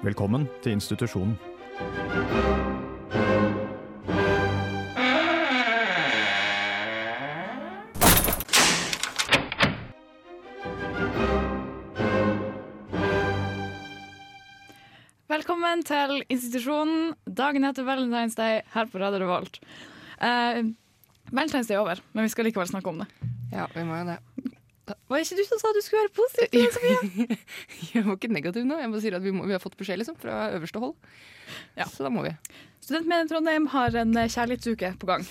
Velkommen til institusjonen. Velkommen til institusjonen dagen etter Valentine's Day her på Radio Revolt. Uh, Valentine's Day er over, men vi skal likevel snakke om det. Ja, vi må jo det. Var det ikke du som sa du skulle være positiv? til det, Sofie? Jeg var ikke negativ nå. Jeg bare sier at vi, må, vi har fått beskjed liksom, fra øverste hold. Ja. Så da må vi. Studentmediet Trondheim har en kjærlighetsuke på gang.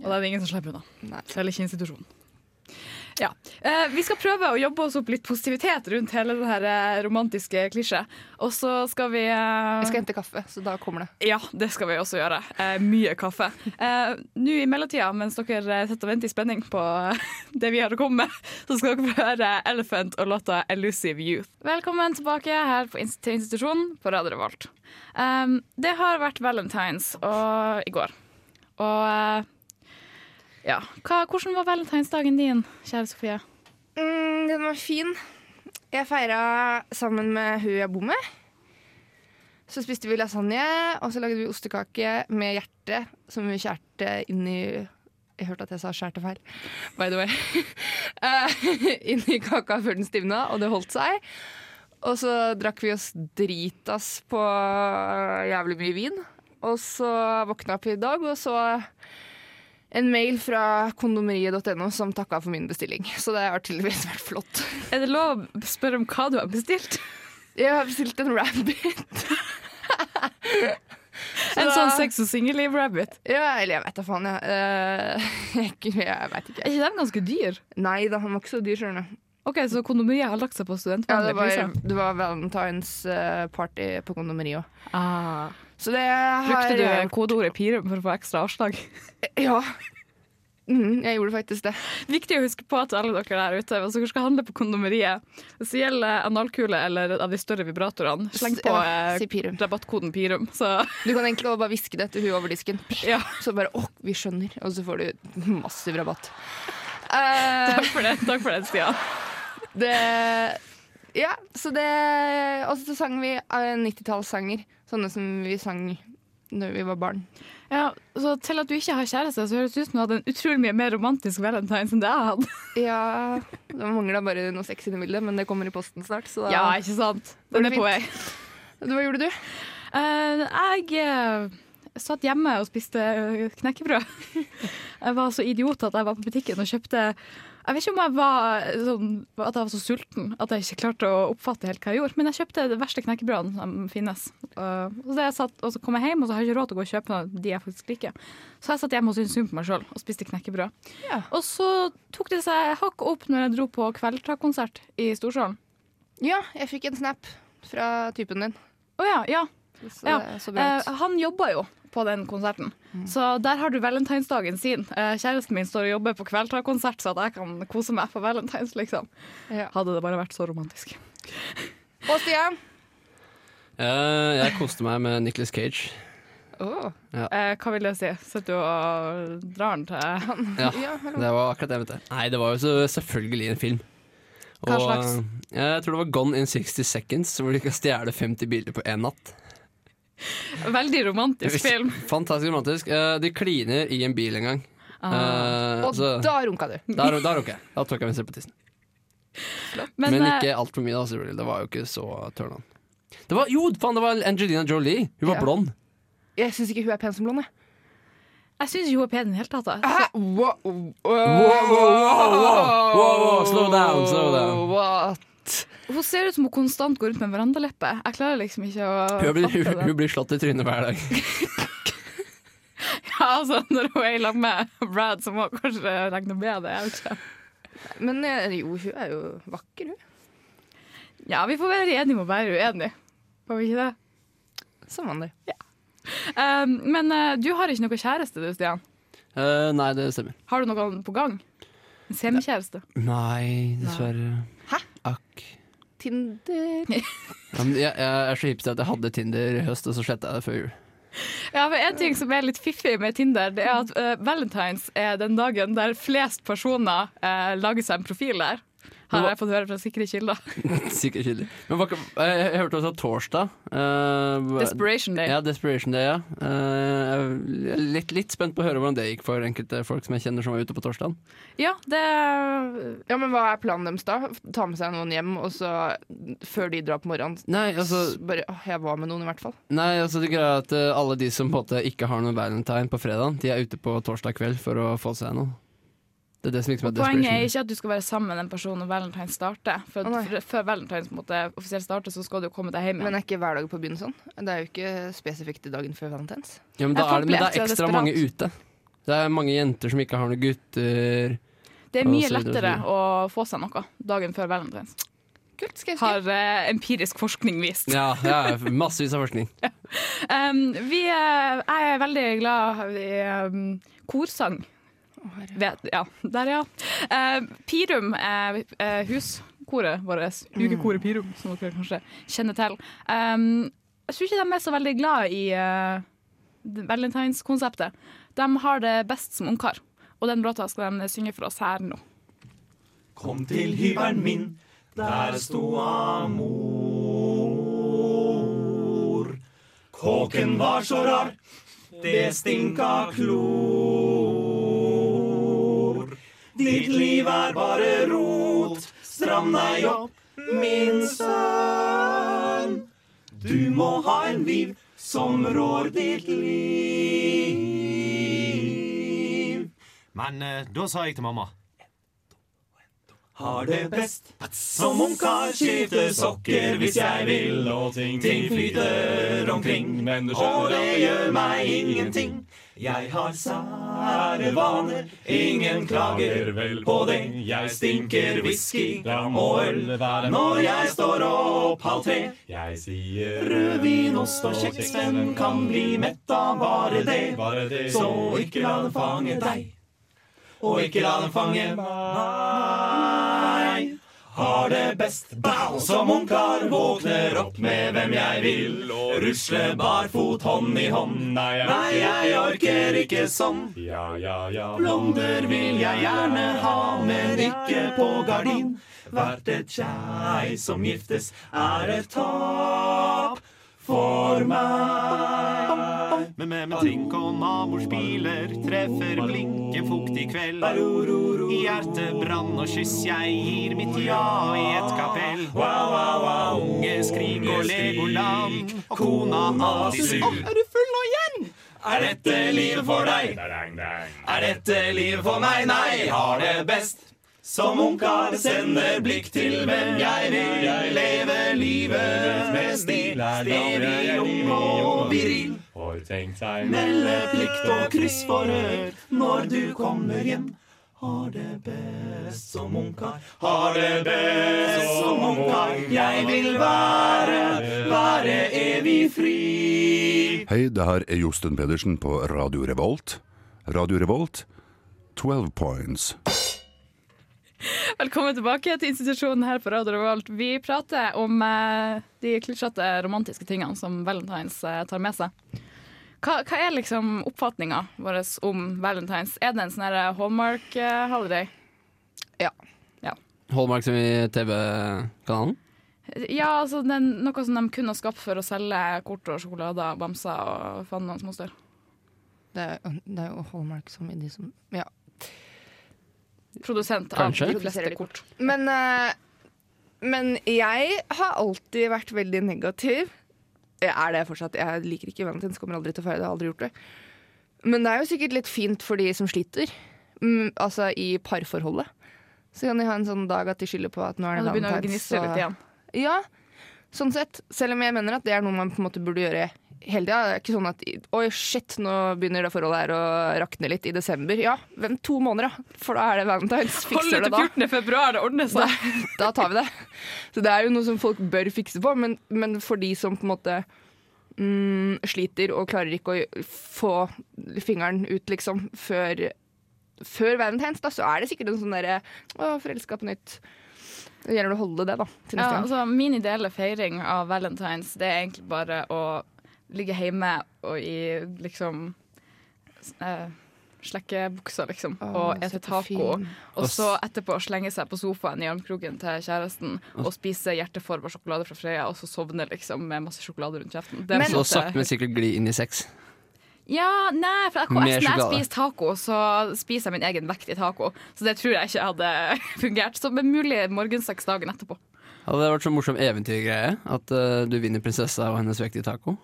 Og da er det ingen som slipper unna. Selv ikke institusjonen. Ja. Eh, vi skal prøve å jobbe oss opp litt positivitet rundt hele den her eh, romantiske klisjeen. Og så skal vi eh, Jeg skal hente kaffe, så da kommer det. Ja, det skal vi også gjøre. Eh, mye kaffe. Eh, Nå i mellomtida, mens dere sitter og venter i spenning på eh, det vi har å komme med, så skal dere få høre Elephant og låta 'Elusive Youth'. Velkommen tilbake her på inst til institusjonen på Radio Revolt. Um, det har vært valentines og, i går. Og eh, ja, Hva, hvordan var valentinsdagen din, kjære Sofie? Mm, den var fin. Jeg feira sammen med hun jeg bor med. Så spiste vi lasagne, og så lagde vi ostekake med hjerte som vi skjærte inn i Jeg hørte at jeg sa skjærte feil, by the way. Eh, inn i kaka før den stivna, og det holdt seg. Og så drakk vi oss dritas på jævlig mye vin. Og så våkna jeg opp i dag og så en mail fra kondomeriet.no som takka for min bestilling. Så det har tydeligvis vært flott. Er det lov å spørre om hva du har bestilt? Jeg har bestilt en rabbit. En da- sånn sex og singelliv-rabbit. Ja, eller jeg vet da faen, Ja. Eh, jeg, jeg vet ikke. Er ikke de ganske dyr? Nei da, han var ikke så dyr, skjønner. Ok, Så kondomeriet har lagt seg på Ja, det var, det var valentines eh, party på kondomeriet òg. Ah. Så det har Brukte du kodeordet pire for å få ekstra avslag? Ja. Mm, jeg gjorde faktisk det. Viktig å huske på til alle dere der ute hvis dere skal handle på kondomeriet. Hvis det gjelder analkule eller av de større vibratorene, sleng på Ja, eh, si pirum. rabattkoden pirum. Så Du kan egentlig bare hviske det til hun over disken. ja, Så bare åh, vi skjønner', og så får du massiv rabatt. Eh, takk for det, takk for det Stian. Det Ja, så det Og så sang vi eh, 90-tallssanger. Sånne som vi sang når vi var barn. Ja, så til at du ikke har kjæreste, så høres det ut som du hadde en utrolig mye mer romantisk valentine enn det jeg hadde. Ja, Det mangla bare noe sex inni bildet, men det kommer i posten snart. Så Ja, ikke sant? Den er på vei. Hva gjorde du? Uh, jeg eh, satt hjemme og spiste eh, knekkebrød. Jeg var så idiot at jeg var på butikken og kjøpte Jeg vet ikke om jeg var sånn, at jeg var så sulten at jeg ikke klarte å oppfatte helt hva jeg gjorde, men jeg kjøpte det verste knekkebrødet som finnes. Og så, jeg satt, og så kom jeg hjem, og så har jeg ikke råd til å gå og kjøpe noe de jeg faktisk liker. Så jeg satt hjemme og syntes synd på meg sjøl og spiste knekkebrød. Ja. Og så tok det seg hakk opp når jeg dro på kveldskonsert i Storsalen. Ja, jeg fikk en snap fra typen din. Å ja, ja. Så Ja. Eh, han jobba jo på den konserten, så der har du valentinsdagen sin. Eh, kjæresten min står og jobber på kveldskonsert, så at jeg kan kose meg på valentines, liksom. Ja. Hadde det bare vært så romantisk. Og Stian? Eh, jeg koste meg med Nicholas Cage. Oh. Eh, hva vil det si? Sitter du og drar den til Ja, Ja, det var akkurat det jeg mente. Nei, det var jo selvfølgelig en film. Hva slags? eh, Jeg tror det var Gone in 60 Seconds, hvor de kan stjele 50 biler på én natt. Veldig romantisk film. Fantastisk romantisk. Eh, de kliner i en bil en gang. Ah. Uh, Og så, da runka du. da, da runka jeg. Da tok jeg venstre på tissen. Men, Men, eh, ikke altfor mye, da. selvfølgelig. Det var jo ikke så turn on. Det var, jo, faen, det var Angelina Jolie. Hun var Ja. blond. Jeg syns ikke hun er pen som blond. jeg. jeg syns ikke hun er pen i det hele tatt. Wow, wow, wow, wow, wow, slow down, slow down. What? Hun ser ut som hun konstant går rundt med verandaleppe. Jeg klarer liksom ikke å Hun blir, hun, fatte det. hun blir slått i trynet hver dag. Ja, altså, når hun er i lag med Brad, så må hun kanskje regne med det. Jeg vet ikke. Men eh, jo, hun er jo vakker, hun. Ja, vi får være enige om å være uenige. Får vi ikke det? Som vanlig. Um, men eh, du har ikke noe kjæreste, du, Stian. Eh, nei, det stemmer. Har du noe på gang? En semikjæreste? Nei, dessverre. Hæ? Akk. Tinder Ja, jeg, jeg er så hipster at jeg hadde Tinder i høst, og så sletta jeg det før jul. Ja, men En ting som er litt fiffig med Tinder, det er at uh, Valentines er den dagen der flest personer uh, lager seg en profil der. Har jeg fått høre fra sikre kilder. sikre kilder. Men hva, jeg, jeg hørte også torsdag Uh, Desperation Day. Ja, Desperation Day, ja. Uh, jeg er litt, litt spent på å høre hvordan det gikk for enkelte folk som jeg kjenner som var ute på torsdag. Ja, det Ja, men Hva er planen deres da? Ta med seg noen hjem, og så før de drar på morgenen Nei, altså, bare, åh, Jeg var med noen, i hvert fall. nei, altså det greia er at eh, alle de som på en måte ikke har noen valentine på fredag, de er ute på torsdag kveld for å få seg noe. Det er det som liksom er Poenget er ikke at du skal være sammen med den personen når valentines starter. For, oh, for Før valentines på en måte, offisielt starter, så skal du komme deg hjem Men igjen. er ikke hver dag på byen sånn? Det er jo ikke spesifikt til dagen før valentines. Ja, men, da er det, men det er ekstra desperat. mange ute. Det er mange jenter som ikke har noen gutter. Det er mye så lettere å få seg noe dagen før valentines. Kult, skal jeg huske. Har eh, empirisk forskning vist. Ja, ja massevis av forskning. Um, vi, eh, jeg er veldig glad i um, korsang. Vet, ja, der, ja. Uh, Pirum er eh, huskoret vårt. Ukekoret Pirum, som dere kanskje kjenner til. Um, jeg tror ikke de er så veldig glad i uh, valentineskonseptet. De har det best som ungkar. Og den låta skal de synge for oss her nå. Kom til hybelen min, der sto amor. Kåken var så rar, det stinka klor. Ditt liv er bare rot, stram deg opp, min sønn. Du må ha en liv som rår ditt liv. Men eh, da sa jeg til mamma har det best. Som ungkar skifter sokker hvis jeg vil, og ting, ting flyter omkring. Og det gjør meg ingenting. Jeg har sære vaner, ingen klager vel på det. Jeg stinker whisky og øl når jeg står opp halv tre. Jeg sier rødvin, ost og kjeks, hvem kan bli mett av bare det? Så ikke la den fange deg og ikke la den fange meg. Har det best, bow, som ungkar våkner opp med hvem jeg vil, og rusler barfot hånd i hånd. Nei, jeg orker ikke sånn. Blonder vil jeg gjerne ha, men ikke på gardin. Hvert et kjei som giftes, er et tap for meg. Men med, med trink og nabospiler treffer blinken fuktig kveld. I hjertebrann og kyss jeg gir mitt ja i et kapell. Unge skrik og Legoland, og kona alltid sur. Er du full nå igjen? Er dette livet for deg? Er dette livet for meg? Nei, har det best. Som ungkar sender blikk til hvem jeg vil. Jeg lever livet med stil. Stevig, ung og viril. Meldeplikt og kryssforhør når du kommer hjem. Har det best som ungkar, har det best som ungkar. Jeg vil være, være evig fri. Hei, det her er Josten Pedersen på Radio Revolt. Radio Revolt, 12 points. Velkommen tilbake til institusjonen her på Radio Revolt. Vi prater om eh, de klisjete romantiske tingene som Valentines eh, tar med seg. Hva, hva er liksom oppfatninga vår om Valentines? Er det en sånn her Hallmark-holiday? Hallmark som i TV-kanalen? Ja, altså det er noe som de kun har skapt for å selge kort og sjokolader, bamser og faen noen småstør. Det er, det er jo Hallmark som i de som Ja. Produsent Kanskje. av de fleste kort. Men, eh, men jeg har alltid vært veldig negativ. Jeg er det fortsatt. Jeg liker ikke Valentines, kommer aldri til å feire det. Har aldri gjort det. Men det er jo sikkert litt fint for de som sliter. Mm, altså i parforholdet. Så kan de ha en sånn dag at de skylder på at nå er det litt igjen. Ja, sånn sett. Selv om jeg mener at det er noe man på en måte burde gjøre hele tida. Det er ikke sånn at oi, shit, nå begynner det forholdet her å rakne litt i desember. Ja, vent to måneder, da. For da er det Valentines. Hold Fikser det da. det til 14. februar, det ordner seg. Da tar vi det. Så det er jo noe som folk bør fikse på, men, men for de som på en måte mm, sliter og klarer ikke å få fingeren ut, liksom, før, før Valentines, da, så er det sikkert en sånn derre Å, forelska på nytt. Det gjelder å holde det, da, til neste Ja, gang. altså, min ideelle feiring av valentines Det er egentlig bare å ligge hjemme og i liksom eh, slekkebuksa, liksom, Åh, og så ete taco. Og så etterpå slenge seg på sofaen i armkroken til kjæresten og spise hjerteforma sjokolade fra Frøya, og så sovne liksom med masse sjokolade rundt kjeften. Det Men- Så sakte, men sikkert gli inn i sex. Ja, nei, for jeg, når jeg spiser taco, så spiser jeg min egen vekt i taco. Så det tror jeg ikke hadde fungert. Så med mulig morgensex dagen etterpå. Hadde det vært så morsom eventyrgreie at uh, du vinner prinsessa og hennes vekt i taco?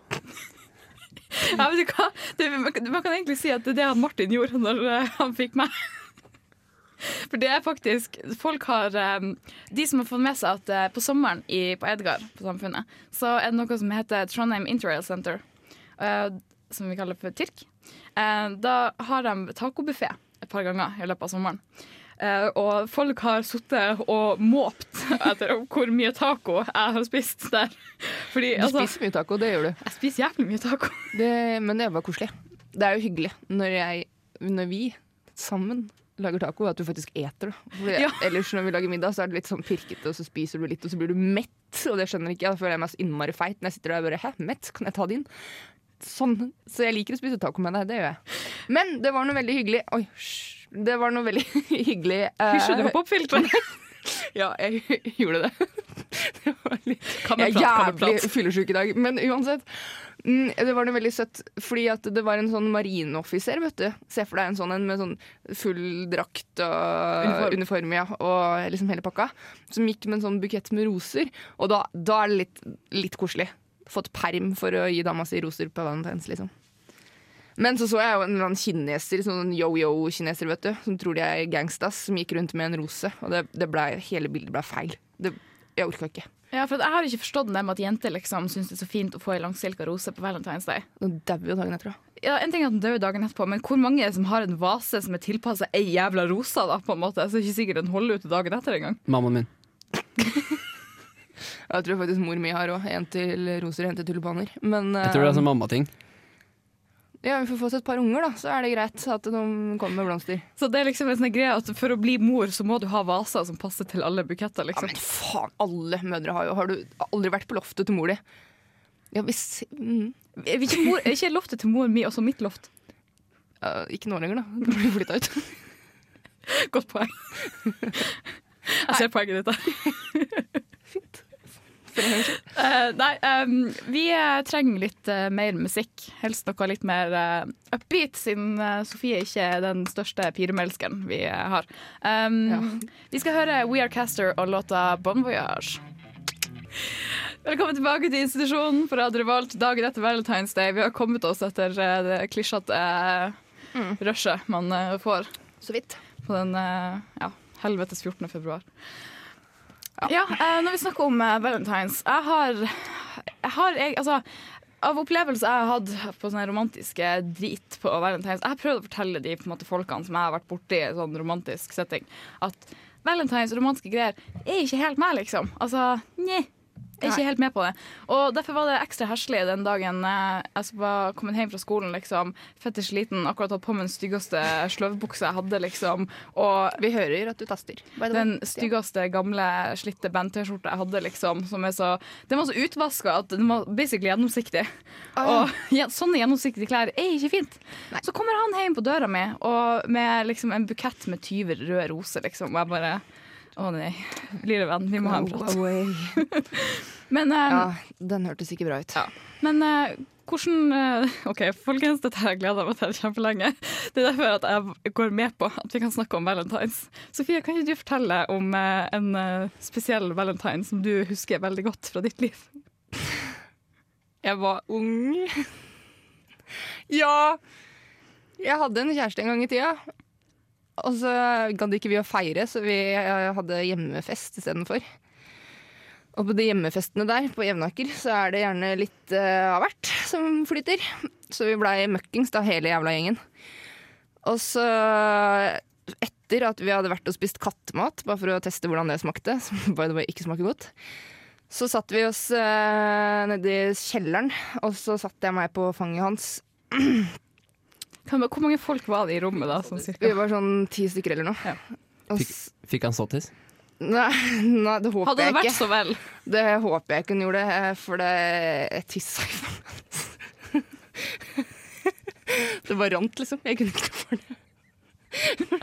Ja, vet du hva? Det, man, kan- egentlig si at det er det Martin gjorde når uh, han fikk meg. For det er faktisk Folk har eh, De som har fått med seg at på sommeren i, på Edgar, på Samfunnet, så er det noe som heter Trondheim Interrail Center, som vi kaller for TIRK. Da har de tacobuffé et par ganger i løpet av sommeren. Eh, og folk har sittet og måpt etter hvor mye taco jeg har spist der. Fordi Du altså, spiser mye taco, det gjør du. jeg spiser jævlig mye taco. Det, men det var koselig. Det er jo hyggelig når, jeg, når vi sammen lager taco, at du faktisk eter. For Ja. Ellers når vi lager middag, så er det litt sånn pirkete, og så spiser du litt, og så blir du mett. Og det skjønner jeg ikke jeg. Da føler jeg meg så innmari feit når jeg sitter der og bare Hæ, mett? Kan jeg ta din? Sånn. Så jeg liker å spise taco med deg. Det gjør jeg. Men det var noe veldig hyggelig Oi, hysj. Det var noe veldig hyggelig. Hysja Hysj, du har popfilter. Ja, jeg gjorde det. det var litt, jeg er jævlig fyllesyk i dag. Men uansett. Mm, det var noe veldig søtt, fordi at det var en sånn marineoffiser, vet du. Se for deg en sånn en med sånn full drakt og Uniform. uniform, ja, og liksom hele pakka. Som gikk med en sånn bukett med roser. Og da, da er det litt, litt koselig. Fått perm for å gi dama si roser på valentines, liksom. Men så så jeg jo en eller annen kineser, sånn yo-yo-kineser, vet du, som tror de er gangstas, som gikk rundt med en rose. Og det, det ble, hele bildet ble feil. Det, jeg orka ikke. Ja, for Jeg har ikke forstått det med at jenter liksom syns det er så fint å få ei langsilka rose på Valentine's Day. Nå dauer jo dagen etter, da. Ja, En ting er at den dør dagen etterpå, men hvor mange som har en vase som er tilpassa ei jævla rosa? da, på en måte, Så er det ikke sikkert den holder ut dagen etter engang. Mammaen min. Jeg tror faktisk mor mi har òg. En til roser, en til tulipaner. Men Jeg tror det er eh, sånn mammating. Ja, vi får få oss et par unger, da, så er det greit at de kommer med blomster. Så det er liksom en sånn greie at For å bli mor så må du ha vaser som passer til alle buketter. Ja, liksom. men faen, alle mødre har jo Har du aldri vært på loftet til mor di? Ja, hvis mm. Er ikke, mor, er ikke loftet til moren min også mitt loft? Uh, Ikke nå lenger, da. Da blir vi flytta ut. Godt poeng. Jeg ser poenget ditt der. For Eh, nei, um, vi eh, trenger litt uh, mer musikk. Helst noe litt mer uh, upbeat, siden Sofie ikke er den største piremelskeren vi har. Um, Ja. Vi skal høre We Are Caster og låta Bon Voyage. Velkommen tilbake til institusjonen for Radio Revolt dagen etter Valentine's Day. Vi har kommet oss etter det klisjete uh, rushet man får Så vidt. på den ja, helvetes 14. februar. Ja, eh, når vi snakker om eh, valentines Jeg har, jeg har jeg, altså, Av opplevelser jeg har hatt på sånne romantiske drit på valentines Jeg har prøvd å fortelle de måte, folkene som jeg har vært borti i sånn romantisk setting, at valentines og romantiske greier er ikke helt meg, liksom. Altså, nei. Jeg er ikke helt med på det. Og Derfor var det ekstra herselig den dagen eh, jeg var kommet hjem fra skolen. liksom, Fette sliten, akkurat hatt på meg den styggeste sløvbuksa jeg hadde. liksom, Og Vi hører at du taster. den styggeste, gamle, slitte band-T-skjorta jeg hadde, liksom. Som er så, den var så utvaska at den var basically gjennomsiktig. Og ja, sånne gjennomsiktige klær er ikke fint. Nei. Så kommer han hjem på døra mi og med liksom en bukett med 20 røde roser, liksom. Og jeg bare Å nei, lille venn, vi må ha en prat. away. Men, uh, Ja, den hørtes ikke bra ut. Ja. men uh, hvordan uh, OK, folkens, dette har jeg gleda meg til kjempelenge. Det er derfor at jeg går med på at vi kan snakke om valentines. Sofie, kan ikke du fortelle om en spesiell valentine som du husker veldig godt fra ditt liv? Jeg var ung. ja! Jeg hadde en kjæreste en gang i tida. Og så gadd ikke vi å feire, så vi eh, hadde hjemmefest istedenfor. Og på de hjemmefestene der på Jevnaker så er det gjerne litt eh, av hvert som flyter. Så vi blei møkkings da, hele jævla gjengen. Og så, etter at vi hadde vært og spist kattemat, bare for å teste hvordan det smakte, som by the way ikke smaker godt, så satte vi oss uh, nede i kjelleren, og så satte jeg meg på fanget hans. Kan, hvor mange folk var det i rommet da? Sånn Vi var sånn ti stykker eller noe. Ja. Fikk, fikk han sottis? nei, nei, det håper jeg ikke. Hadde det vært så vel? Det håper jeg ikke hun gjorde, eh, for det jeg tissa i fanget hans. Det bare rant, liksom. Jeg kunne ikke for det.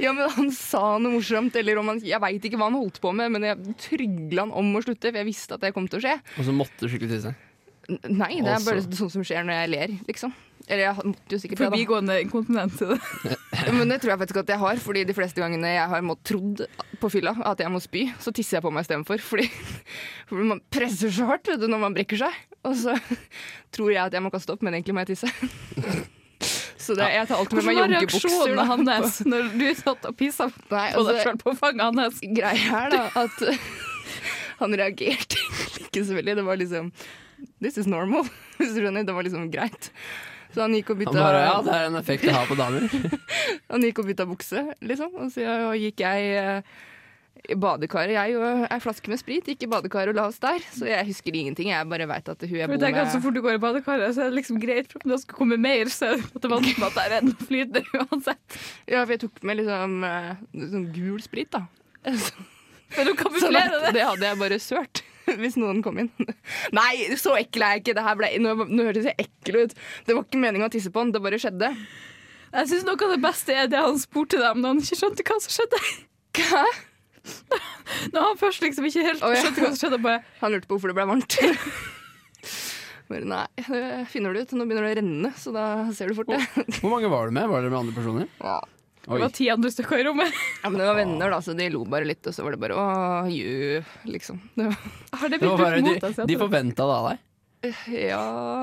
Ja, men han sa noe morsomt, eller om han Jeg veit ikke hva han holdt på med, men jeg trygla han om å slutte, for jeg visste at det kom til å skje. Og så måtte du skikkelig tisse. Nei, det er bare Altså. sånn som skjer når jeg ler, liksom. Eller jeg måtte jo sikkert det, da. Forbigående inkontinent. Men det tror jeg faktisk at jeg har, fordi de fleste gangene jeg har måttet trodd på fylla at jeg må spy, så tisser jeg på meg istedenfor. Fordi, fordi man presser så hardt vet du, når man brekker seg. Og så tror jeg at jeg må kaste opp, men egentlig må jeg tisse. Så det, jeg tar alltid med Hvordan var reaksjonen hans når du satt og pissa på Nei, deg altså, sjøl på fanget hans? greia er da at han reagerte egentlig ikke så veldig. Det var liksom This is normal. Hvis du skjønner. Det var liksom greit. Så han gikk og Han bytta, bare, ja, det er en effekt jeg har på damer. han gikk og bytta bukse, liksom. Og så gikk jeg eh, i badekaret, jeg og ei flaske med sprit. Gikk i badekaret og la oss der. Så jeg husker ingenting. Jeg bare veit at hun jeg bor med at Så med fort du går i badekaret, så er det liksom greit. For om det skal komme mer, så er det vanskelig at det er en flyter uansett. Ja, for jeg tok med liksom eh, sånn gul sprit, da. Men du Sånn kamuflerer at det. det hadde jeg bare sølt. Hvis noen kom inn. Nei, så ekkel er jeg ikke. Det her ble, nå, nå hørtes jeg ekkel ut. Det var ikke meninga å tisse på den, det bare skjedde. Jeg syns noe av det beste er det han spurte dem da han ikke skjønte hva som skjedde. Hva? Når han først liksom ikke helt oh, ja. skjønte hva som skjedde. Bare, Han lurte på hvorfor det ble varmt. Bare nei, det finner du ut. Nå begynner det å renne, så da ser du fort det. Hvor mange var du med? Var dere med andre personer? Ja. Det var ti andre stykker i rommet. Ja, men det var venner, da, så de lo bare litt, og så var det bare å, ju, liksom. Det var, Har det blitt brukt mot deg? de forventa det av deg. ja,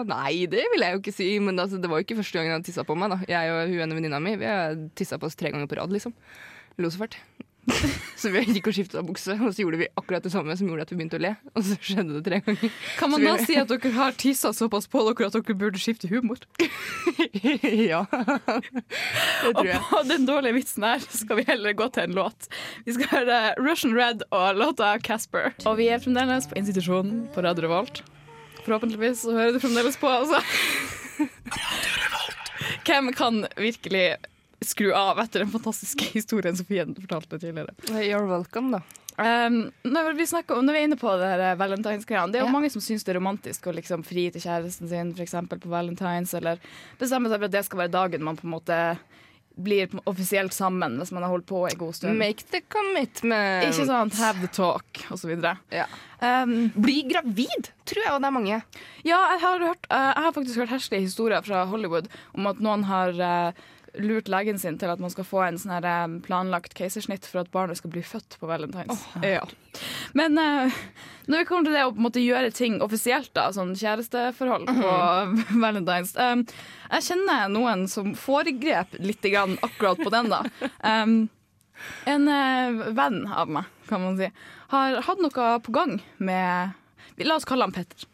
nei, det vil jeg jo ikke si, men altså, det var jo ikke første gangen han tissa på meg, da. Jeg og hun ene venninna mi, vi har tissa på oss tre ganger på rad, liksom. Lo så fælt. Så vi gikk og skifta bukse, og så gjorde vi akkurat det samme som gjorde at vi begynte å le. Og så skjedde det tre ganger. Kan man Så da vi- si at dere har tissa såpass på dere at dere burde skifte humor? ja, det tror jeg. Og på den dårlige vitsen her skal vi heller gå til en låt. Vi skal høre Russian Red og låta Casper. Og vi er fremdeles på institusjonen på Radio Revolt. Forhåpentligvis så hører du fremdeles på, altså. Hvem kan virkelig skru av etter den fantastiske historien Sofie fortalte tidligere? You're welcome, da. Um, når, vi snakker, om- når vi er inne på det her valentinsgreiene Det er jo Ja. mange som syns det er romantisk å liksom fri til kjæresten sin eksempel på valentines, eller bestemme seg for at det skal være dagen man på en måte blir offisielt sammen hvis man har holdt på en god stund. Make the commitment. Ikke sant? Have the talk, osv. Ja. Um, Bli gravid, tror jeg, og det er mange. ja, jeg har, hørt, eh, jeg har faktisk hørt herskelige historier fra Hollywood om at noen har eh, lurt legen sin til at man skal få en sånn planlagt keisersnitt for at barnet skal bli født på valentines. ja. Men uh, når vi kommer til det å på måte gjøre ting offisielt, da, sånn kjæresteforhold på valentines um, Jeg kjenner noen som foregrep litt grann akkurat på den, da. Um, en uh, venn av meg, kan man si, har hatt noe på gang med La oss kalle han Petter.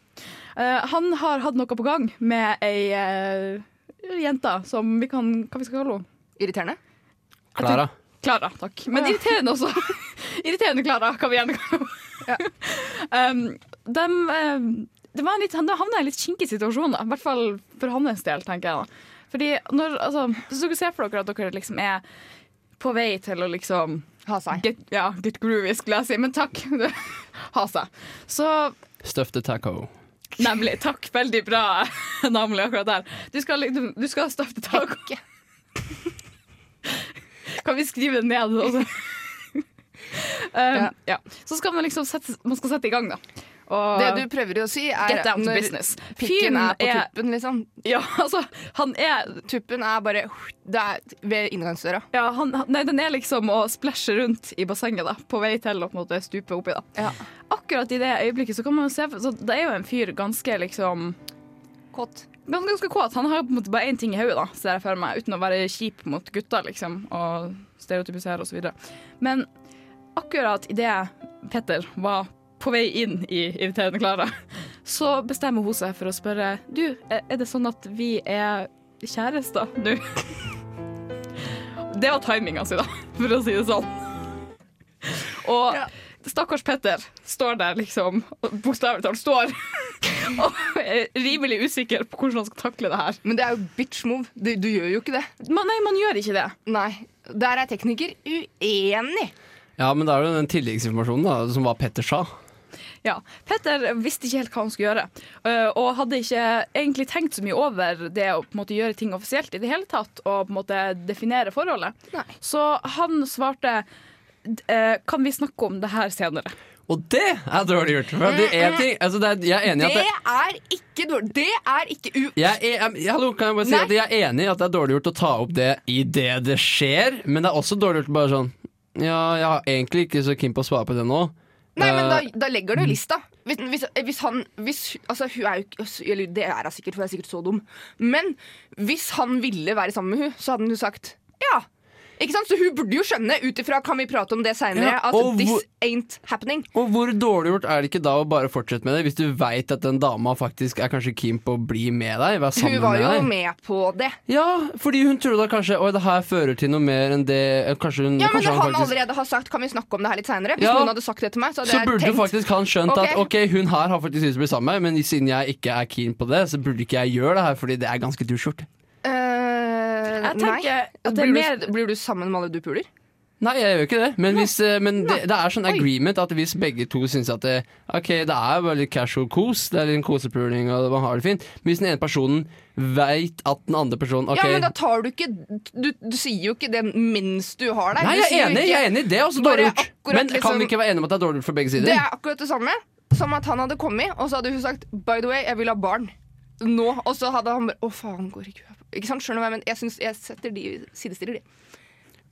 Uh, han har hatt noe på gang med ei jente som vi kan Hva vi skal kalle henne? Irriterende. Klara. Klara, takk. Men irriterende også. irriterende Klara, kan vi gjerne kalle henne. um, dem, um, det var en litt, han havna i en litt kinkig situasjon, da. i hvert fall for hans del, tenker jeg. da. Fordi når, altså, Hvis dere ser for dere at dere liksom er på vei til å liksom Ha seg. Get, ja, get groovy, skulle jeg si, men takk. ha seg. Så Stuff the taco. Nemlig. Takk. Veldig bra navn akkurat der. Du skal, du, du skal staffe taco. Kan vi skrive det ned? Også? um, ja. Så skal man liksom sette, man skal sette i gang, da. Og Det du prøver å si, er get down to business. pikken er på er tuppen, liksom. Ja, altså, han er Tuppen er bare det er ved inngangsdøra. ja, han, Nei, den er liksom å splæsje rundt i bassenget, da. På vei til å på en måte stupe oppi, da. Ja. Akkurat i det øyeblikket så kan man jo se så Det er jo en fyr ganske liksom Kåt. ganske, ganske kåt. Han har på en måte bare én ting i hodet, da, ser jeg for meg, uten å være kjip mot gutta, liksom, og stereotypisere videre. Men akkurat idet Petter var på vei inn i Irriterende Klara, så bestemmer hun seg for å spørre Du, er det sånn at vi er kjærester nå? Det var timinga si, da, for å si det sånn. Og Ja. stakkars Petter står der liksom, bokstavelig talt står, og er rimelig usikker på hvordan han skal takle det her. Men det er jo bitch move. Du, du gjør jo ikke det. Man, nei, man gjør ikke det. Nei. Der er tekniker uenig. Ja, men da er det den tilleggsinformasjonen da, som hva Petter sa. Ja. Petter visste ikke helt hva han skulle gjøre, øh, og hadde ikke egentlig tenkt så mye over det å på en måte gjøre ting offisielt i det hele tatt, og på en måte definere forholdet. Nei. Så han svarte eh, Kan vi snakke om det her senere? Og det er dårlig gjort. For det er ting, altså det er, jeg er enig i at Det det, er ikke dårlig. Det er ikke u... jeg er, jeg, hallo, kan jeg bare si Nei. at jeg er enig i at det er dårlig gjort å ta opp det idet det skjer, men det er også dårlig gjort bare sånn Ja, jeg har egentlig ikke så keen på å svare på det nå. Nei, men da, Eh, da legger du lista. Hvis, hvis, hvis han hvis, Altså, hun er jo Eller det er hun sikkert, for hun er sikkert så dum. Men hvis han ville være sammen med hun, så hadde hun sagt ja. Ikke sant? Så hun burde jo skjønne, ut ifra kan vi prate om det seinere, Ja, at og this hvor- ain't happening. Og hvor dårlig gjort er det ikke da å bare fortsette med det, hvis du veit at den dama faktisk er kanskje keen på å bli med deg? Være sammen Hun var med jo deg? med på det. Ja, fordi hun trodde da kanskje Oi, det her fører til noe mer enn det Kanskje hun Ja, men kanskje Når han faktisk, allerede har sagt 'kan vi snakke om det her litt seinere', hvis Ja. noen hadde sagt det til meg, så hadde Så jeg burde tenkt faktisk han skjønt Ok. at ok, hun her har faktisk lyst til å bli sammen med meg, men siden jeg ikke er keen på det, så burde ikke jeg gjøre det her, fordi det er ganske dusjgjort. Eh, Jeg Nei. tenker at det er Blir mer du, blir du sammen med alle du puler? Nei, jeg gjør ikke det, men, hvis, eh, men det, det er sånn agreement at hvis begge to syns at det, ok, det er bare litt casual kos, det er litt kosepuling og man har det fint, men hvis den ene personen veit at den andre personen okay. Ja, men da tar du ikke Du, du sier jo ikke det mens du har deg. Nei, jeg er enig, ikke- jeg er enig, det er også dårlig gjort. Men kan liksom- vi ikke være enige om at det er dårlig gjort for begge sider? Det er akkurat det samme som at han hadde kommet, og så hadde hun sagt 'by the way, jeg vil ha barn'. Nå, Og så hadde han bare 'å faen, går ikke hun Ikke sant, skjønner du hva jeg mener? Jeg, synes, jeg setter de, sidestiller de.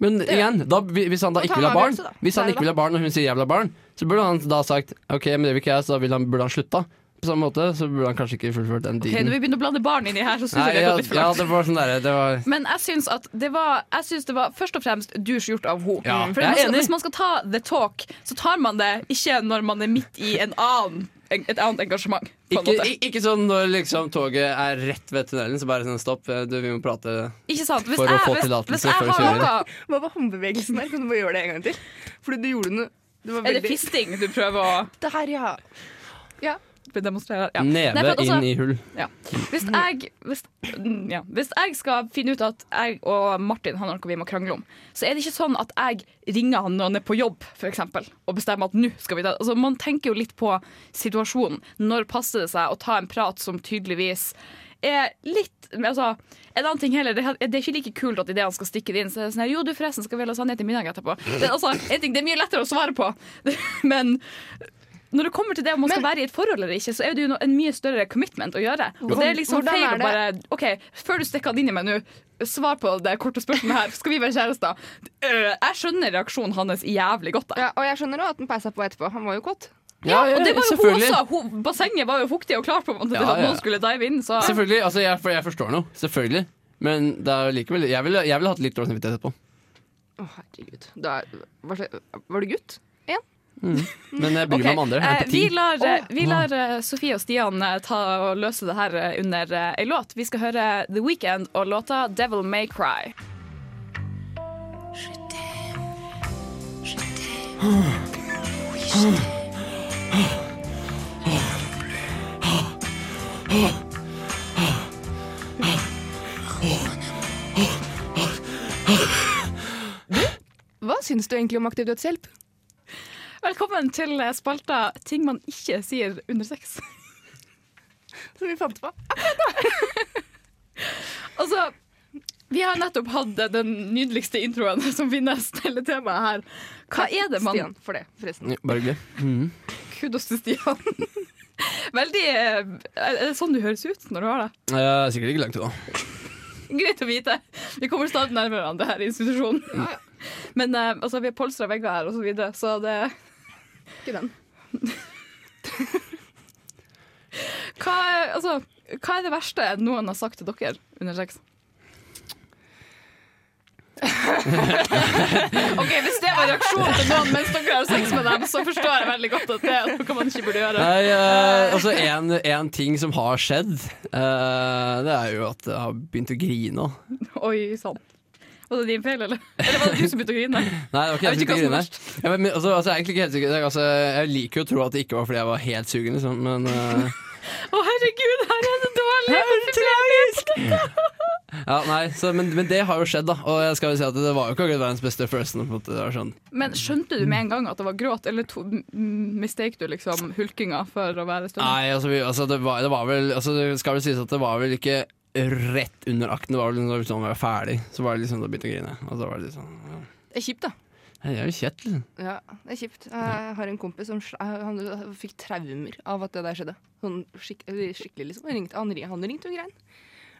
Men igjen, da, hvis han da ikke vil ha barn, da. Hvis han ikke vil ha barn og hun sier jeg vil ha barn, så burde han da sagt ok, men det vil ikke jeg, så da vil han, burde han slutta. På samme måte så burde han kanskje ikke fullført den Ok, Okay, når vi begynner å blande barn inni her, så syns jeg det går litt for ja, langt. det var sånn derre det var, Men jeg syns at det var Jeg synes det var først og fremst dusj gjort av henne. Ja, For hvis man skal ta the talk, så tar man det ikke når man er midt i en annen, et annet engasjement. På en ikke, måte. ikke sånn når liksom toget er rett ved tunnelen, så bare sånn stopp, du, vi må prate. Ikke sant? Hvis For å få tillatelse før du for å har kjøre. noe Hva var håndbevegelsen der? Kan du bare gjøre det en gang til? Fordi du gjorde noe det var Er det fisting du prøver å Der, ja. ja. Demonstrere? Ja. Neve Nei, at altså- inn i hull. Ja. Hvis, jeg, hvis, ja. hvis jeg skal finne ut at jeg og Martin har noe vi må krangle om, så er det ikke sånn at jeg ringer han når han er på jobb, for eksempel, og bestemmer at nå skal vi ta altså, Man tenker jo litt på situasjonen. Når passer det seg å ta en prat som tydeligvis er litt altså, En annen ting heller, det, det er ikke like kult at idet han skal stikke det inn, så er det sånn her, Jo, du, forresten, skal vi lasagne til middag etterpå? Det, er altså, en ting, det er mye lettere å svare på, men når det kommer til det om man skal være i et forhold eller ikke, så er det jo en mye større commitment å gjøre. Og det er liksom Hvordan feil er å bare OK, før du stikker han inn i meg nå, svar på det korte spørsmålet her. Skal vi være kjærester? Øh, jeg skjønner reaksjonen hans jævlig godt. Da. ja. Og jeg skjønner også at han peisa på etterpå. Han var jo kåt. Ja, og det var jo hun også. Hun, bassenget var jo fuktig og klart på en måte til Ja, at noen skulle dive inn. Så Selvfølgelig, altså jeg, for jeg forstår noe. Selvfølgelig. Men det er likevel Jeg ville jeg ville hatt litt dårlig samvittighet etterpå. Å, herregud. Da, var, var du gutt? Men jeg bryr meg om andre. Jeg eh, er på vi lar, eh, vi lar eh, Sofie og Stian ta og løse det her under ei låt. Vi skal høre The Weekend og låta 'Devil May Cry'. Hva syns du egentlig om aktiv dødshjelp? Velkommen til spalta 'Ting man ikke sier under sex'. Som vi fant på. Altså, vi har nettopp hatt den nydeligste introen som finnes til temaet her. Hva er det man Stian for det, forresten. Ja, Bare hyggelig. Mhm. Kudos til Stian. Veldig eh, Er det sånn du høres ut når du har det? Eh, sikkert ikke langt unna. Greit å vite. Vi kommer stadig nærmere hverandre her i institusjonen. Men eh, altså, vi har polstra vegger her, og så videre, så det Ikke den. hva, er- altså, hva er det verste noen har sagt til dere under sex? OK, hvis det var reaksjonen til noen mens dere har sex med dem, så forstår jeg veldig godt at det er noe man ikke burde gjøre. Nei, uh, altså en, en ting som har skjedd, uh, det er jo at jeg har begynt å grine. Oi sann. Var det din feil, eller? Eller var det du som begynte å grine? Nei, det var ikke Jeg jeg som begynte å grine. Ja, men, altså, altså, jeg, ikke helt sikker. Altså, jeg liker jo å tro at det ikke var fordi jeg var helt sugen, liksom, men eh, Å, herregud, her er det dårlig! Her er det tragisk! Ja, nei, så, men, men det har jo skjedd, da. Og jeg skal jo si at det var jo ikke akkurat verdens beste følelse. på. Det var sånn. Men skjønte du med en gang at det var gråt, eller to, mistake du liksom hulkinga for å være stund? Nei, altså, vi, altså det, var, det var vel altså, Det skal vel sies at det var vel ikke rett under akten. Det var liksom, vi var ferdig, så var det liksom da begynte å grine. Og så var det sånn ja. Det er kjipt, da. Det er jo kjett, liksom. Ja, det er kjipt. Jeg har en kompis som han fikk traumer av at det der skjedde. Sånn skik skikkelig, liksom. Han ringte, han, ringte, han ringte og grein.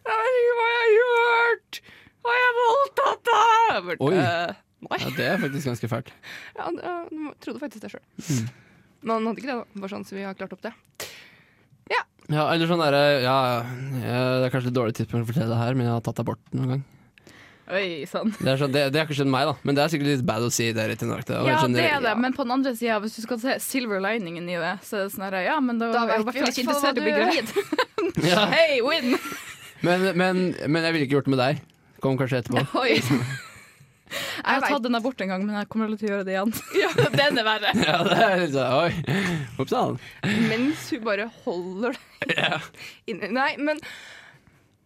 Jeg hva jeg har gjort! Har jeg voldtatt deg? Oi. «Eh, Nei. Ja, det er faktisk ganske fælt. Ja, han, han trodde faktisk det sjøl. Mm. Men han hadde ikke det, da. Bare sånn så vi har klart opp det. Ja, eller sånn derre ja, ja, Det er kanskje et dårlig tidspunkt å fortelle det her, men jeg har tatt abort noen gang. Oi, sånn. Det, er sånn, det, det har ikke skjedd meg, da, men det er sikkert litt bad å si det rett i natt. Ja, sånn- det er det, ja. men på den andre sida, hvis du skal se silver liningen i det, så er det sånn her, ja, men da, Da er jeg i hvert ikke interessert i å bli gravid. Ja. Hei, win! Men, men, men jeg ville ikke gjort det med deg. Kom kanskje etterpå. Oi. Jeg har tatt den abort en gang, men jeg kommer til å gjøre det igjen. Ja, den er verre. Ja, det er litt sånn Oi, ups sann. Mens hun bare holder deg. inni Nei, men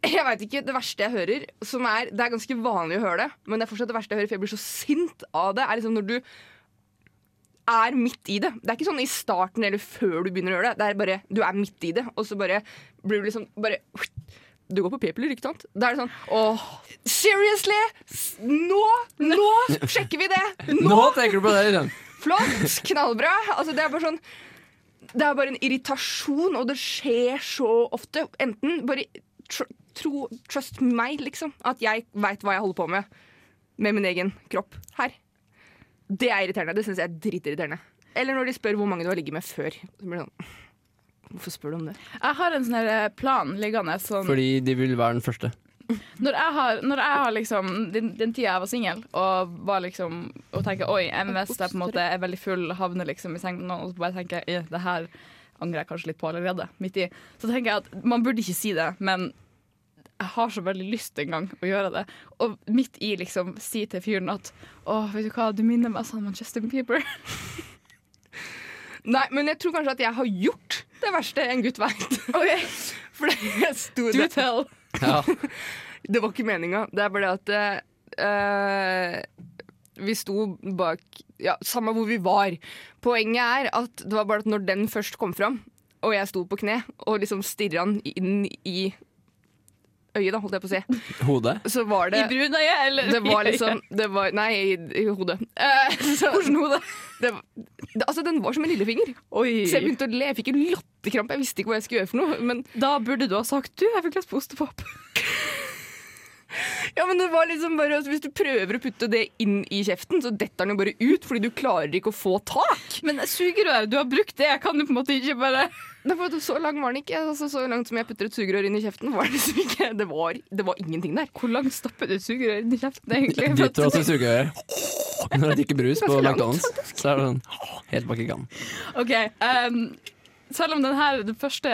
jeg veit ikke. Det verste jeg hører, som er Det er ganske vanlig å høre det, men det er fortsatt det verste jeg hører, for jeg blir så sint av det, er liksom når du er midt i det. Det er ikke sånn i starten eller før du begynner å gjøre det. Det er bare, Du er midt i det, og så bare blir du liksom bare Du går på p-piller, ikke sant? Da er det sånn Åh, seriously? Nå? Nå sjekker vi det! Nå tenker du på det, liksom. Flott! Knallbra. Altså, det er bare sånn Det er bare en irritasjon, og det skjer så ofte. Enten bare tr tro, trust meg, liksom. At jeg veit hva jeg holder på med med min egen kropp her. Det er irriterende. Det syns jeg er dritirriterende. Eller når de spør hvor mange du har ligget med før. Så blir det sånn Hvorfor spør du om det? Jeg har en sånn plan liggende sånn Fordi de vil være den første. Når jeg har, når jeg har liksom den, den tida jeg var singel og var liksom Og tenker oi, MS jeg på en måte er veldig full, havner liksom i seng med noen, og så bare tenker jeg «Eh, det her angrer jeg kanskje litt på allerede. Midt i. Så tenker jeg at man burde ikke si det, men jeg har så veldig lyst en gang å gjøre det. Og midt i liksom si til fyren at å, vet du hva, du minner meg sånn om Justin Bieber. Nei, men jeg tror kanskje at jeg har gjort det verste en gutt veit. For det, jeg sto Do tell. Ja. Det var ikke meninga. Det er bare det at uh, Vi sto bak Ja, samme hvor vi var. Poenget er at det var bare at når den først kom fram, og jeg sto på kne og liksom stirra den inn i øyet, da, holdt jeg på å si, Hodet? så var det I brunøyet, eller? det var liksom det var, Nei, i, i hodet. Eh, så, Hvordan hode? det, det, altså, den var som en lillefinger. Oi. Så jeg begynte å le. Jeg fikk en latterkrampe. Jeg visste ikke hva jeg skulle gjøre for noe. Men Da burde du ha sagt du, jeg fikk lyst på ostepop. Men det var liksom bare altså, Hvis du prøver å putte det inn i kjeften, så detter den jo bare ut fordi du klarer ikke å få tak. Men sugerør, du har brukt det, jeg kan jo på en måte ikke bare så lang var den ikke. Altså, så langt som jeg putter et sugerør inn i kjeften, var det liksom ikke Det var, det var ingenting der. Hvor langt stopper du sugerør inn i kjeften, egentlig? De tror at du suger Når de drikker brus på McDonald's, så er det sånn helt bak i gangen. OK. um, selv om denne, den første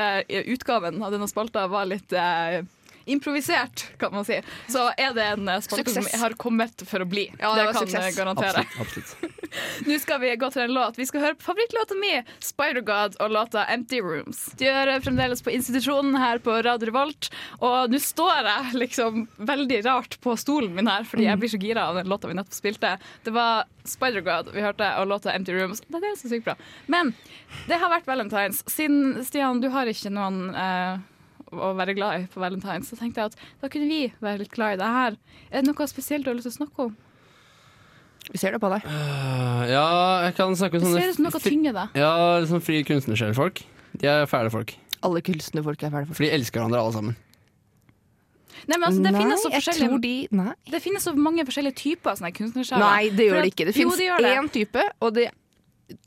utgaven av denne spalta var litt eh, improvisert, kan man si, så er det en eh, spalte som har kommet for å bli. Ja, det det kan jeg garantere. Absolutt. absolutt. Nå skal vi gå til en låt. Vi skal høre favorittlåta mi, 'Spider-God', og låta 'Empty Rooms'. De gjør fremdeles på institusjonen her på Radio Revolt, og nå står jeg liksom veldig rart på stolen min her, fordi jeg blir så gira av den låta vi nettopp spilte. Det var 'Spider-God' vi hørte, og låta 'Empty Rooms'. Det er så sykt bra. Men det har vært valentines. Siden Stian, du har ikke noen eh, å være glad i på valentines, så tenkte jeg at da kunne vi være litt glad i det her. Er det noe spesielt du har lyst til å snakke om? Vi ser det på deg. Uh, ja, jeg kan snakke om sånne ser det som noe tynger deg. Ja, liksom fri kunstnersjelfolk. De er fæle folk. Alle kunstnerfolk er fæle folk. For de elsker hverandre alle sammen. Nei, men altså, det finnes så forskjellige tror de Nei. Det finnes så mange forskjellige typer sånne kunstnersjeler. Nei, det gjør det ikke. Det Jo, finnes én type, og det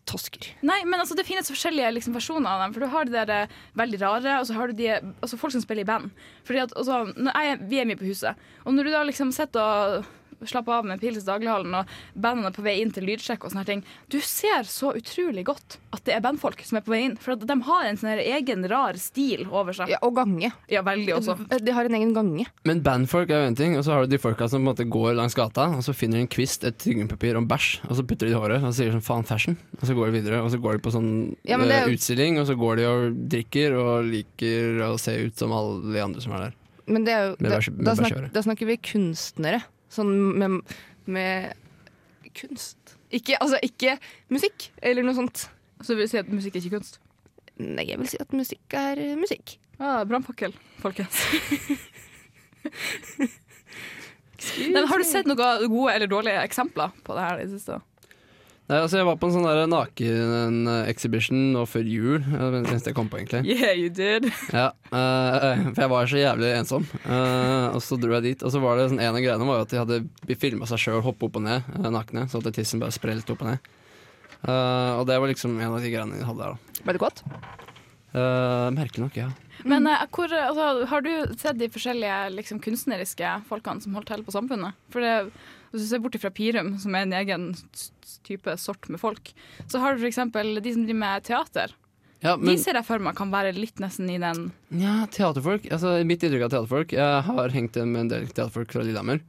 tosker. Nei, men altså, det finnes forskjellige liksom, versjoner av dem. For du har de der eh, veldig rare, og så har du de altså, folk som spiller i band. Fordi at, altså, jeg, vi er mye på huset, og når du da liksom sitter og slapper av med pils i daglighallen, og bandene på vei inn til lydsjekk og sånne ting, du ser så utrolig godt at det er bandfolk som er på vei inn. For at de har en sånn egen rar stil over seg. Ja, og gange. Ja, veldig også. De har en egen gange. Men bandfolk er jo en ting, og så har du de folka som på en måte går langs gata, og så finner de en kvist, et tyggepapir og bæsj, og så putter de det i håret og sier sånn faen fashion, og så går de videre, og så går de på sånn Ja, det eh, utstilling, og så går de og drikker og liker å se ut som alle de andre som er der. Men det er jo, Med da, bæsj- da, snak, da snakker vi kunstnere. Sånn med, med kunst. Ikke, altså ikke musikk eller noe sånt. Så vil du si at musikk er ikke kunst. Nei, jeg vil si at musikk er eh, musikk. Ah, Brannfakkel, folkens. Men har du sett noen gode eller dårlige eksempler på det her i det siste? Nei, altså Jeg var på en sånn der naken-exhibition nå før jul. Det var det eneste jeg kom på, egentlig. Yeah, you did. Ja, uh, For jeg var så jævlig ensom. Uh, og så dro jeg dit, og så var det sånn en av greiene var jo at de hadde filma seg sjøl hoppe opp og ned eh, nakne, så at tissen bare sprellet opp og ned. Uh, og det var liksom en av de greiene de hadde der, da. Ble det godt? Uh, merkelig nok, ja. Men eh, hvor, altså, har du sett de forskjellige liksom, kunstneriske folkene som holdt til på Samfunnet? For det, Hvis du ser bort fra Pirum, som er en egen type sort med folk, så har du f.eks. de som driver med teater. ja De ser jeg for meg kan være litt nesten i den Ja, teaterfolk. Altså, mitt inntrykk av teaterfolk Jeg har hengt med en del teaterfolk fra Lillehammer.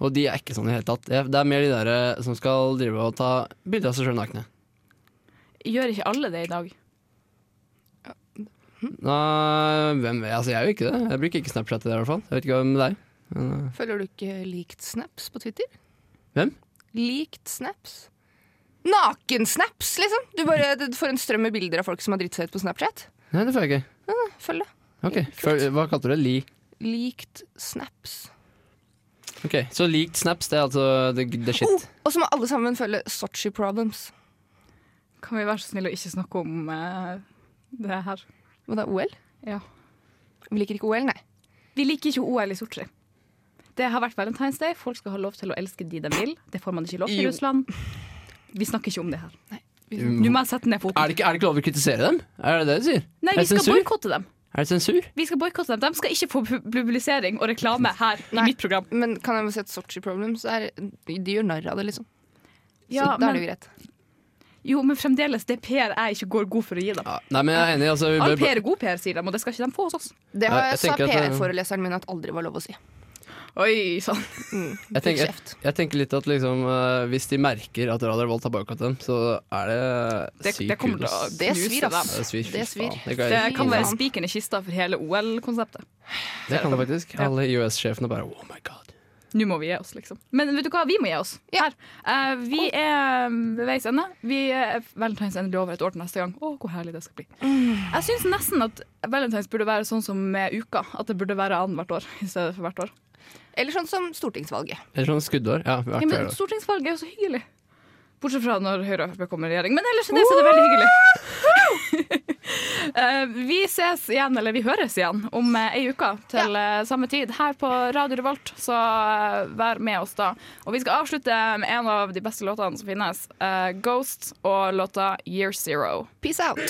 Og de er ikke sånn i det hele tatt. Det er- er mer de der eh, som skal drive og ta bilder av seg sjøl nakne. Gjør ikke alle det i dag? Nei, hvem vet? Altså, jeg gjør ikke det. Jeg bruker ikke Snapchat i det, i hvert fall. Jeg vet ikke hva med deg. Men, eh, Følger du ikke likt snaps på Twitter? Hvem? Likt snaps? Nakensnaps, liksom! Du bare du får en strøm med bilder av folk som har dritt seg ut på Snapchat. Nei, det får jeg ikke. Følg det. Ok, Før, Hva kalte du det? Li? Likt snaps. Ok, Så likt snaps, det er altså the, the shit. Oh, og så må alle sammen følge Sotsji Problems. Kan vi være så snille å ikke snakke om uh, det her? Hva da, OL? Ja. Vi liker ikke OL, nei. Vi liker ikke OL i Sotsji. Det har vært Valentine's Day. Folk skal ha lov til å elske de de vil. Det får man ikke lov til i Russland. Vi snakker ikke om det her. Nei. Du må sette ned foten. Er det, ikke, er det ikke lov å kritisere dem? Er det det du sier? Nei, vi skal boikotte dem. Er det sensur? Vi skal boykotte dem. De skal ikke få publisering og reklame her Nei. i mitt program. Men kan jeg bare si at Sotsji Problems er, de gjør narr av det, liksom. Ja, så da er det jo greit. jo, men fremdeles, det er PR jeg ikke går god for å gi dem. Ja. Nei, men jeg er enig. Altså, vi All PR er god PR, sier de, og det skal ikke de få hos oss. Det har jeg jeg sa PR-foreleseren min at aldri var lov å si. Oi sann. Mm, jeg, tenker, jeg, jeg tenker litt at liksom, uh, hvis de merker at Radio Revolt har boikottet dem, så er det, Det- sykt å- Det svir, dem. ass. Det svir. Det svir. Det, kan, Det kan være spikeren i kista for hele OL-konseptet. det kan det faktisk. Ja. Alle US-sjefene bare oh my god. Nå må vi gi oss, liksom. Men vet du hva, vi må gi oss. Her. Uh, vi er ved veis ende. Vi er Valentine's endelig over et år til neste gang. Å, hvor herlig det skal bli. Jeg syns nesten at Valentine's burde være sånn som med uka. At det burde være annethvert år i stedet for hvert år. Eller sånn som stortingsvalget. Eller sånn skuddår. Ja, hvert Ja, men. Stortingsvalget er jo så hyggelig. Bortsett fra når Høyre og Frp kommer i regjering. Men ellers er det, så er det veldig hyggelig. uh, vi ses igjen, eller vi høres igjen, om uh, ei uke til uh, samme tid her på Radio Revolt. Så vær med oss da. Og vi skal avslutte med en av de beste låtene som finnes. Ghost og låta Year Zero. Peace out.